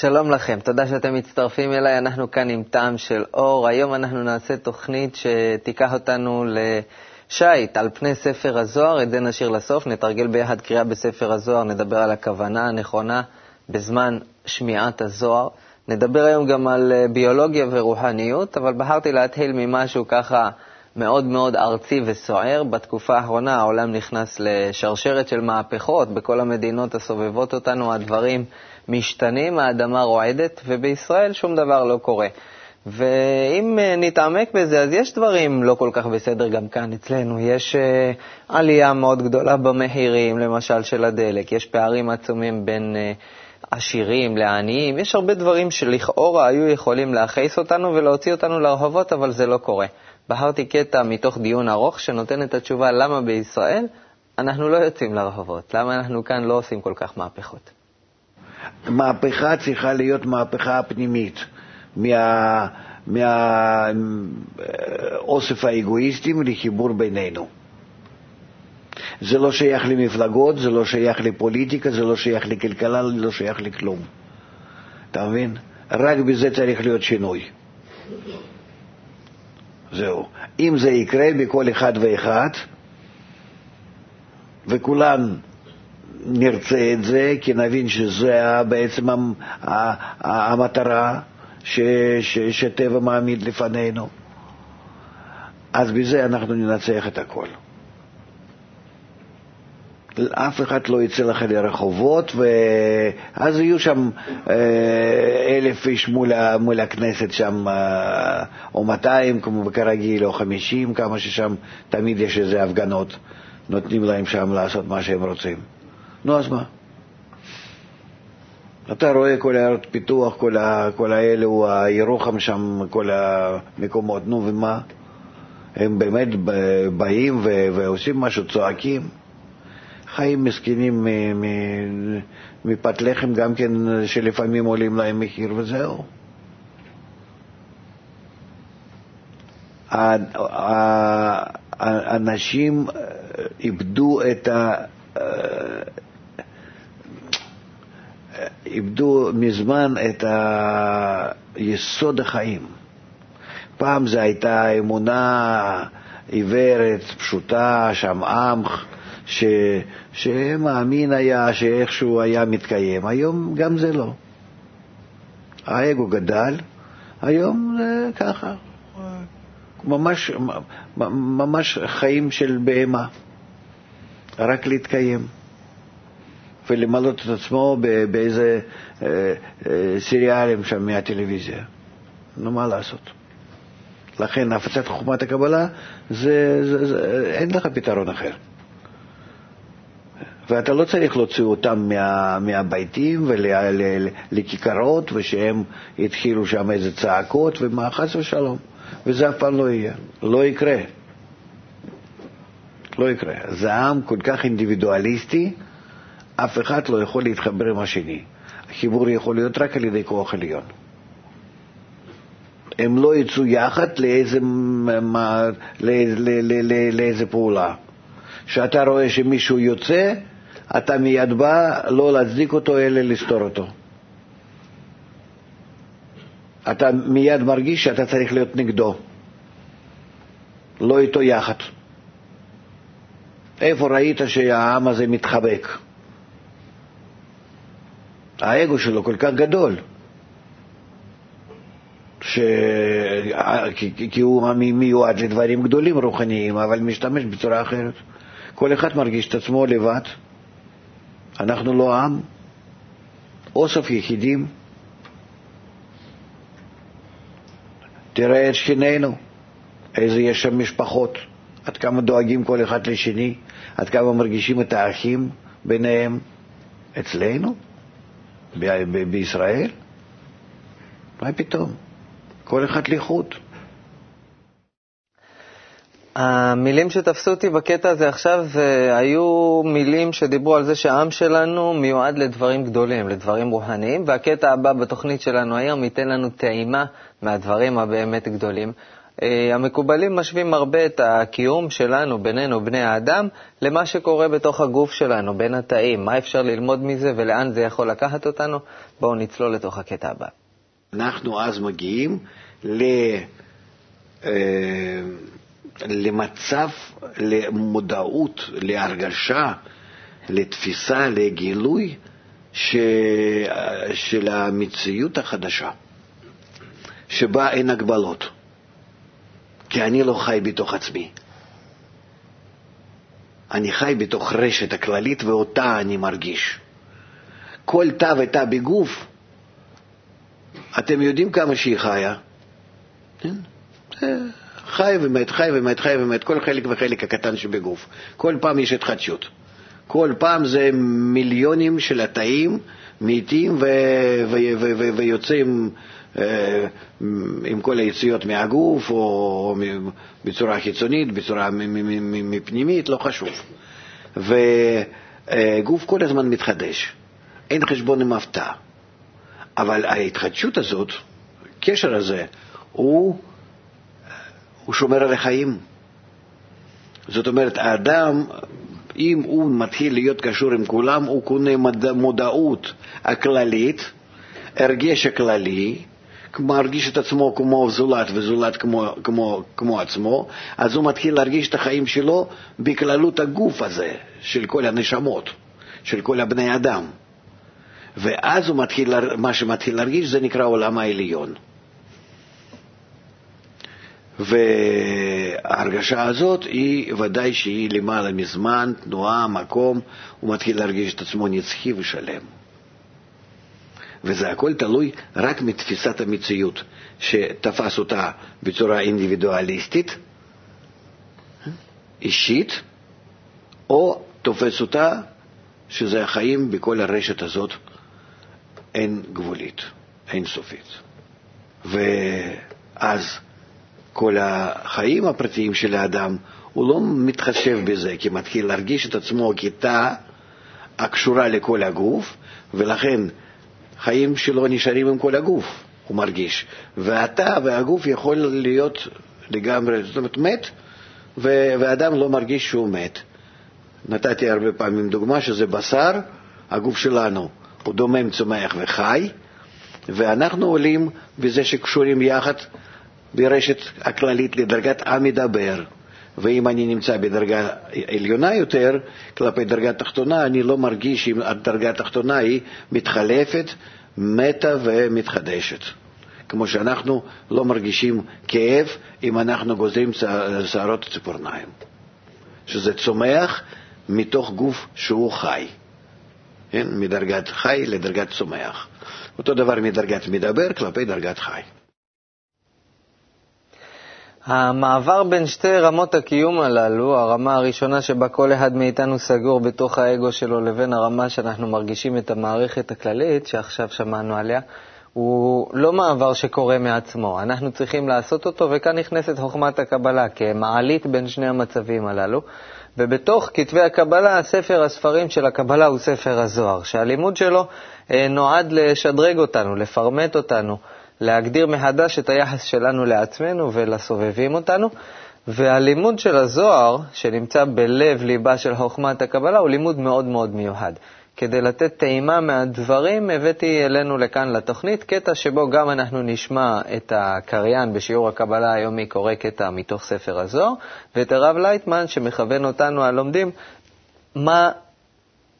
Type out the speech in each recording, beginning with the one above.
שלום לכם, תודה שאתם מצטרפים אליי. אנחנו כאן עם טעם של אור. היום אנחנו נעשה תוכנית שתיקח אותנו לשייט על פני ספר הזוהר, את זה נשאיר לסוף. נתרגל ביחד קריאה בספר הזוהר, נדבר על הכוונה הנכונה בזמן שמיעת הזוהר. נדבר היום גם על ביולוגיה ורוחניות, אבל בחרתי להתחיל ממשהו ככה מאוד מאוד ארצי וסוער. בתקופה האחרונה העולם נכנס לשרשרת של מהפכות. בכל המדינות הסובבות אותנו הדברים משתנים, האדמה רועדת, ובישראל שום דבר לא קורה. ואם אה, נתעמק בזה, אז יש דברים לא כל כך בסדר גם כאן אצלנו. יש uh, עלייה מאוד גדולה במחירים, למשל של הדלק, יש פערים עצומים בין uh, עשירים לעניים, יש הרבה דברים שלכאורה היו יכולים להכעיס אותנו ולהוציא אותנו לרחובות, אבל זה לא קורה. בחרתי קטע מתוך דיון ארוך שנותן את התשובה למה בישראל אנחנו לא יוצאים לרחובות, למה אנחנו כאן לא עושים כל כך מהפכות. מהפכה צריכה להיות מהפכה פנימית, מה, האגואיסטים לחיבור בינינו. זה לא שייך למפלגות, זה לא שייך לפוליטיקה, זה לא שייך לכלכלה, זה לא שייך לכלום. אתה מבין? רק בזה צריך להיות שינוי. זהו. אם זה יקרה בכל אחד ואחד, וכולם נרצה את זה, כי נבין שזה בעצם המטרה ש, ש, שטבע מעמיד לפנינו, אז בזה אנחנו ננצח את הכל. אף אחד לא יצא לך לרחובות, ואז יהיו שם אה, אלף איש מול, מול הכנסת שם, אה, או מאתיים, כמו כרגיל, או חמישים, כמה ששם תמיד יש איזה הפגנות, נותנים להם שם לעשות מה שהם רוצים. נו, אז מה? אתה רואה כל הערות פיתוח, כל, ה, כל האלו, הירוחם שם, כל המקומות, נו ומה? הם באמת באים ועושים משהו, צועקים. חיים מסכנים מפת לחם גם כן, שלפעמים עולים להם מחיר וזהו. האנשים איבדו את ה... איבדו מזמן את יסוד החיים. פעם זו הייתה אמונה עיוורת, פשוטה, שם עם, ש... שמאמין היה שאיכשהו היה מתקיים. היום גם זה לא. האגו גדל, היום זה ככה, ממש, ממש חיים של בהמה, רק להתקיים. ולמלות את עצמו באיזה אה, אה, סיריאלים שם מהטלוויזיה. נו, מה לעשות? לכן הפצת חוכמת הקבלה, זה, זה, זה, אין לך פתרון אחר. ואתה לא צריך להוציא אותם מה, מהביתים ולכיכרות, ושהם התחילו שם איזה צעקות, ומה, חס ושלום. וזה אף פעם לא יהיה, לא יקרה. לא יקרה. זה עם כל כך אינדיבידואליסטי, אף אחד לא יכול להתחבר עם השני. החיבור יכול להיות רק על ידי כוח עליון. הם לא יצאו יחד לאיזה, לאיזה, לאיזה, לאיזה פעולה. כשאתה רואה שמישהו יוצא, אתה מיד בא לא להצדיק אותו, אלא לסתור אותו. אתה מיד מרגיש שאתה צריך להיות נגדו, לא איתו יחד. איפה ראית שהעם הזה מתחבק? האגו שלו כל כך גדול, ש... כי הוא מיועד לדברים גדולים רוחניים, אבל משתמש בצורה אחרת. כל אחד מרגיש את עצמו לבד. אנחנו לא עם, אוסף יחידים. תראה את שכנינו, איזה יש שם משפחות, עד כמה דואגים כל אחד לשני, עד כמה מרגישים את האחים ביניהם. אצלנו? ב- בישראל? מה פתאום? כל אחד לחוד. המילים שתפסו אותי בקטע הזה עכשיו זה היו מילים שדיברו על זה שהעם שלנו מיועד לדברים גדולים, לדברים רוחניים, והקטע הבא בתוכנית שלנו היום ייתן לנו טעימה מהדברים הבאמת גדולים. אה, המקובלים משווים הרבה את הקיום שלנו, בינינו, בני האדם, למה שקורה בתוך הגוף שלנו, בין התאים. מה אפשר ללמוד מזה ולאן זה יכול לקחת אותנו? בואו נצלול לתוך הקטע הבא. אנחנו אז מגיעים ל... למצב, למודעות, להרגשה, לתפיסה, לגילוי ש... של המציאות החדשה, שבה אין הגבלות. כי אני לא חי בתוך עצמי. אני חי בתוך רשת הכללית ואותה אני מרגיש. כל תא ותא בגוף, אתם יודעים כמה שהיא חיה? כן? חי ומת, חי ומת, חי ומת, כל חלק וחלק הקטן שבגוף. כל פעם יש התחדשות. כל פעם זה מיליונים של התאים מתים ויוצאים אה, עם כל היציאות מהגוף, או בצורה חיצונית, בצורה מפנימית, לא חשוב. וגוף כל הזמן מתחדש, אין חשבון עם הפתעה. אבל ההתחדשות הזאת, הקשר הזה, הוא, הוא שומר על החיים. זאת אומרת, האדם, אם הוא מתחיל להיות קשור עם כולם, הוא קונה מודעות הכללית, הרגש הכללי, מרגיש את עצמו כמו זולת וזולת כמו, כמו, כמו עצמו, אז הוא מתחיל להרגיש את החיים שלו בכללות הגוף הזה, של כל הנשמות, של כל הבני אדם. ואז הוא מתחיל, מה שמתחיל להרגיש זה נקרא עולם העליון. וההרגשה הזאת היא ודאי שהיא למעלה מזמן, תנועה, מקום, הוא מתחיל להרגיש את עצמו נצחי ושלם. וזה הכל תלוי רק מתפיסת המציאות, שתפס אותה בצורה אינדיבידואליסטית, אישית, או תופס אותה שזה החיים בכל הרשת הזאת אין גבולית, אין סופית. ואז כל החיים הפרטיים של האדם, הוא לא מתחשב בזה, כי מתחיל להרגיש את עצמו כתא הקשורה לכל הגוף, ולכן חיים שלו נשארים עם כל הגוף, הוא מרגיש. והתא והגוף יכול להיות לגמרי, זאת אומרת, מת, ואדם לא מרגיש שהוא מת. נתתי הרבה פעמים דוגמה שזה בשר, הגוף שלנו הוא דומם, צומח וחי, ואנחנו עולים בזה שקשורים יחד ברשת הכללית לדרגת המדבר. ואם אני נמצא בדרגה עליונה יותר, כלפי דרגה תחתונה, אני לא מרגיש אם הדרגה התחתונה היא מתחלפת, מתה ומתחדשת. כמו שאנחנו לא מרגישים כאב אם אנחנו גוזרים שערות ציפורניים. שזה צומח מתוך גוף שהוא חי, כן? מדרגת חי לדרגת צומח. אותו דבר מדרגת מדבר כלפי דרגת חי. המעבר בין שתי רמות הקיום הללו, הרמה הראשונה שבה כל אחד מאיתנו סגור בתוך האגו שלו, לבין הרמה שאנחנו מרגישים את המערכת הכללית, שעכשיו שמענו עליה, הוא לא מעבר שקורה מעצמו. אנחנו צריכים לעשות אותו, וכאן נכנסת חוכמת הקבלה כמעלית בין שני המצבים הללו. ובתוך כתבי הקבלה, ספר הספרים של הקבלה הוא ספר הזוהר, שהלימוד שלו אה, נועד לשדרג אותנו, לפרמט אותנו. להגדיר מחדש את היחס שלנו לעצמנו ולסובבים אותנו. והלימוד של הזוהר, שנמצא בלב-ליבה של חוכמת הקבלה, הוא לימוד מאוד מאוד מיוחד. כדי לתת טעימה מהדברים, הבאתי אלינו לכאן לתוכנית קטע שבו גם אנחנו נשמע את הקריין בשיעור הקבלה היומי קורא קטע מתוך ספר הזוהר, ואת הרב לייטמן שמכוון אותנו הלומדים מה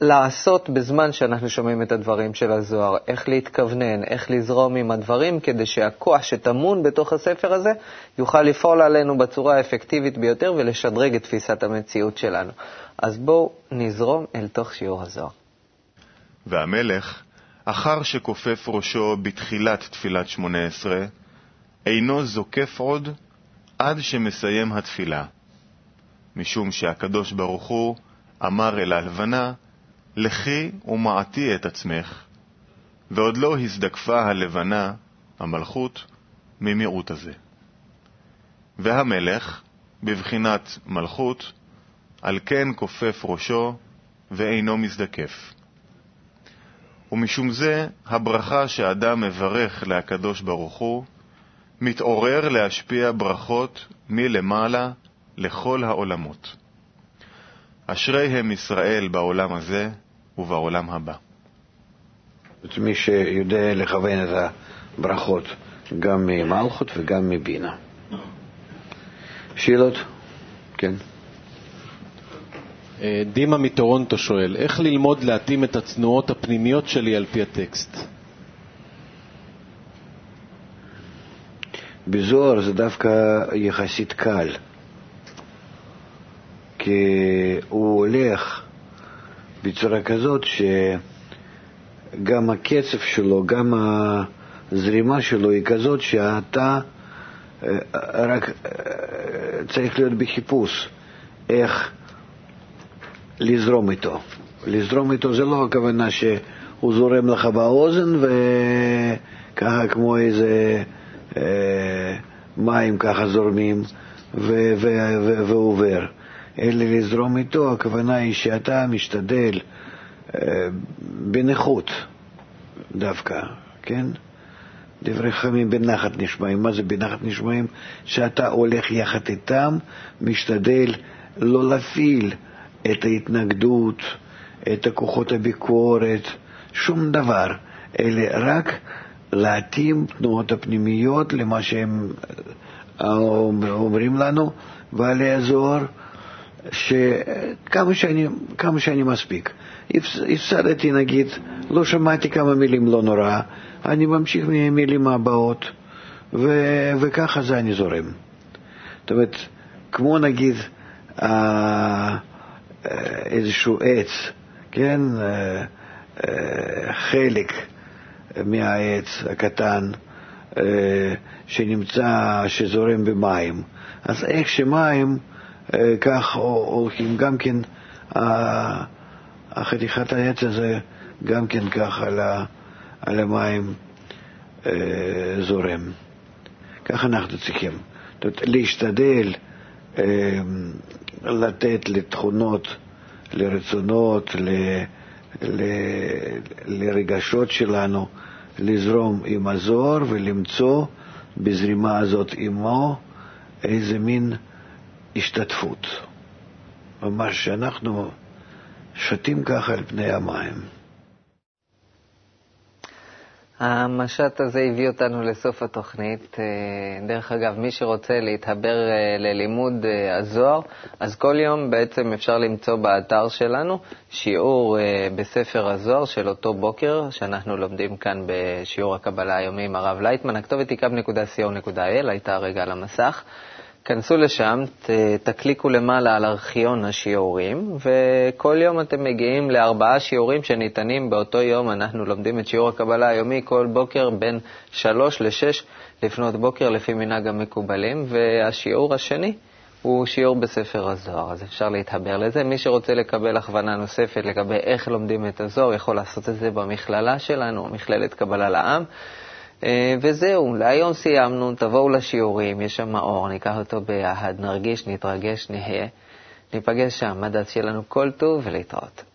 לעשות בזמן שאנחנו שומעים את הדברים של הזוהר, איך להתכוונן, איך לזרום עם הדברים, כדי שהכוח שטמון בתוך הספר הזה יוכל לפעול עלינו בצורה האפקטיבית ביותר ולשדרג את תפיסת המציאות שלנו. אז בואו נזרום אל תוך שיעור הזוהר. והמלך, אחר שכופף ראשו בתחילת תפילת שמונה עשרה, אינו זוקף עוד עד שמסיים התפילה, משום שהקדוש ברוך הוא אמר אל הלבנה, לכי ומעטי את עצמך, ועוד לא הזדקפה הלבנה, המלכות, ממיעוט הזה. והמלך, בבחינת מלכות, על כן כופף ראשו ואינו מזדקף. ומשום זה, הברכה שאדם מברך להקדוש ברוך הוא, מתעורר להשפיע ברכות מלמעלה לכל העולמות. אשרי הם ישראל בעולם הזה ובעולם הבא. מי שיודע לכוון את הברכות גם ממלכות וגם מבינה. שאלות? כן. אה, דימה מטורונטו שואל, איך ללמוד להתאים את התנועות הפנימיות שלי על פי הטקסט? בזוהר זה דווקא יחסית קל, כי הוא הולך בצורה כזאת שגם הקצב שלו, גם הזרימה שלו היא כזאת שאתה אה, רק אה, צריך להיות בחיפוש איך לזרום איתו. לזרום איתו זה לא הכוונה שהוא זורם לך באוזן וככה כמו איזה אה, מים ככה זורמים ו- ו- ו- ועובר, אלא לזרום איתו, הכוונה היא שאתה משתדל אה, בנכות דווקא, כן? דברי חכמים בנחת נשמעים. מה זה בנחת נשמעים? שאתה הולך יחד איתם, משתדל לא להפעיל את ההתנגדות, את הכוחות הביקורת, שום דבר, אלא רק להתאים תנועות הפנימיות למה שהם אה, אומרים לנו, ולעזור שכמה שאני, כמה שאני מספיק. הפסדתי נגיד, לא שמעתי כמה מילים לא נורא, אני ממשיך מהמילים הבאות, ו, וככה זה אני זורם. זאת אומרת, כמו נגיד אה, איזשהו עץ, כן, אה, חלק מהעץ הקטן אה, שנמצא, שזורם במים. אז איך שמים, אה, כך הולכים גם כן, החתיכת העץ הזה גם כן כך על המים אה, זורם. כך אנחנו צריכים. זאת אומרת, להשתדל לתת לתכונות, לרצונות, ל... ל... לרגשות שלנו, לזרום עם הזוהר ולמצוא בזרימה הזאת עמו איזה מין השתתפות. ממש שאנחנו שתים ככה על פני המים. המשט הזה הביא אותנו לסוף התוכנית. אה, דרך אגב, מי שרוצה להתחבר אה, ללימוד אה, הזוהר, אז כל יום בעצם אפשר למצוא באתר שלנו שיעור בספר הזוהר של אותו בוקר, שאנחנו לומדים כאן בשיעור הקבלה היומי עם הרב לייטמן. הכתובת היא kub.co.il, הייתה רגע על המסך. כנסו לשם, ת, תקליקו למעלה על ארכיון השיעורים, וכל יום אתם מגיעים לארבעה שיעורים שניתנים באותו יום. אנחנו לומדים את שיעור הקבלה היומי כל בוקר בין שלוש לשש לפנות בוקר לפי מנהג המקובלים, והשיעור השני הוא שיעור בספר הזוהר, אז אפשר להתחבר לזה. מי שרוצה לקבל הכוונה נוספת לגבי איך לומדים את הזוהר, יכול לעשות את זה במכללה שלנו, מכללת קבלה לעם. אה, וזהו, להיום סיימנו, תבואו לשיעורים, יש שם אור, ניקח אותו ביחד, נרגיש, נתרגש, נהיה. ניפגש שם, עד אז שיהיה לנו כל טוב ולהתראות.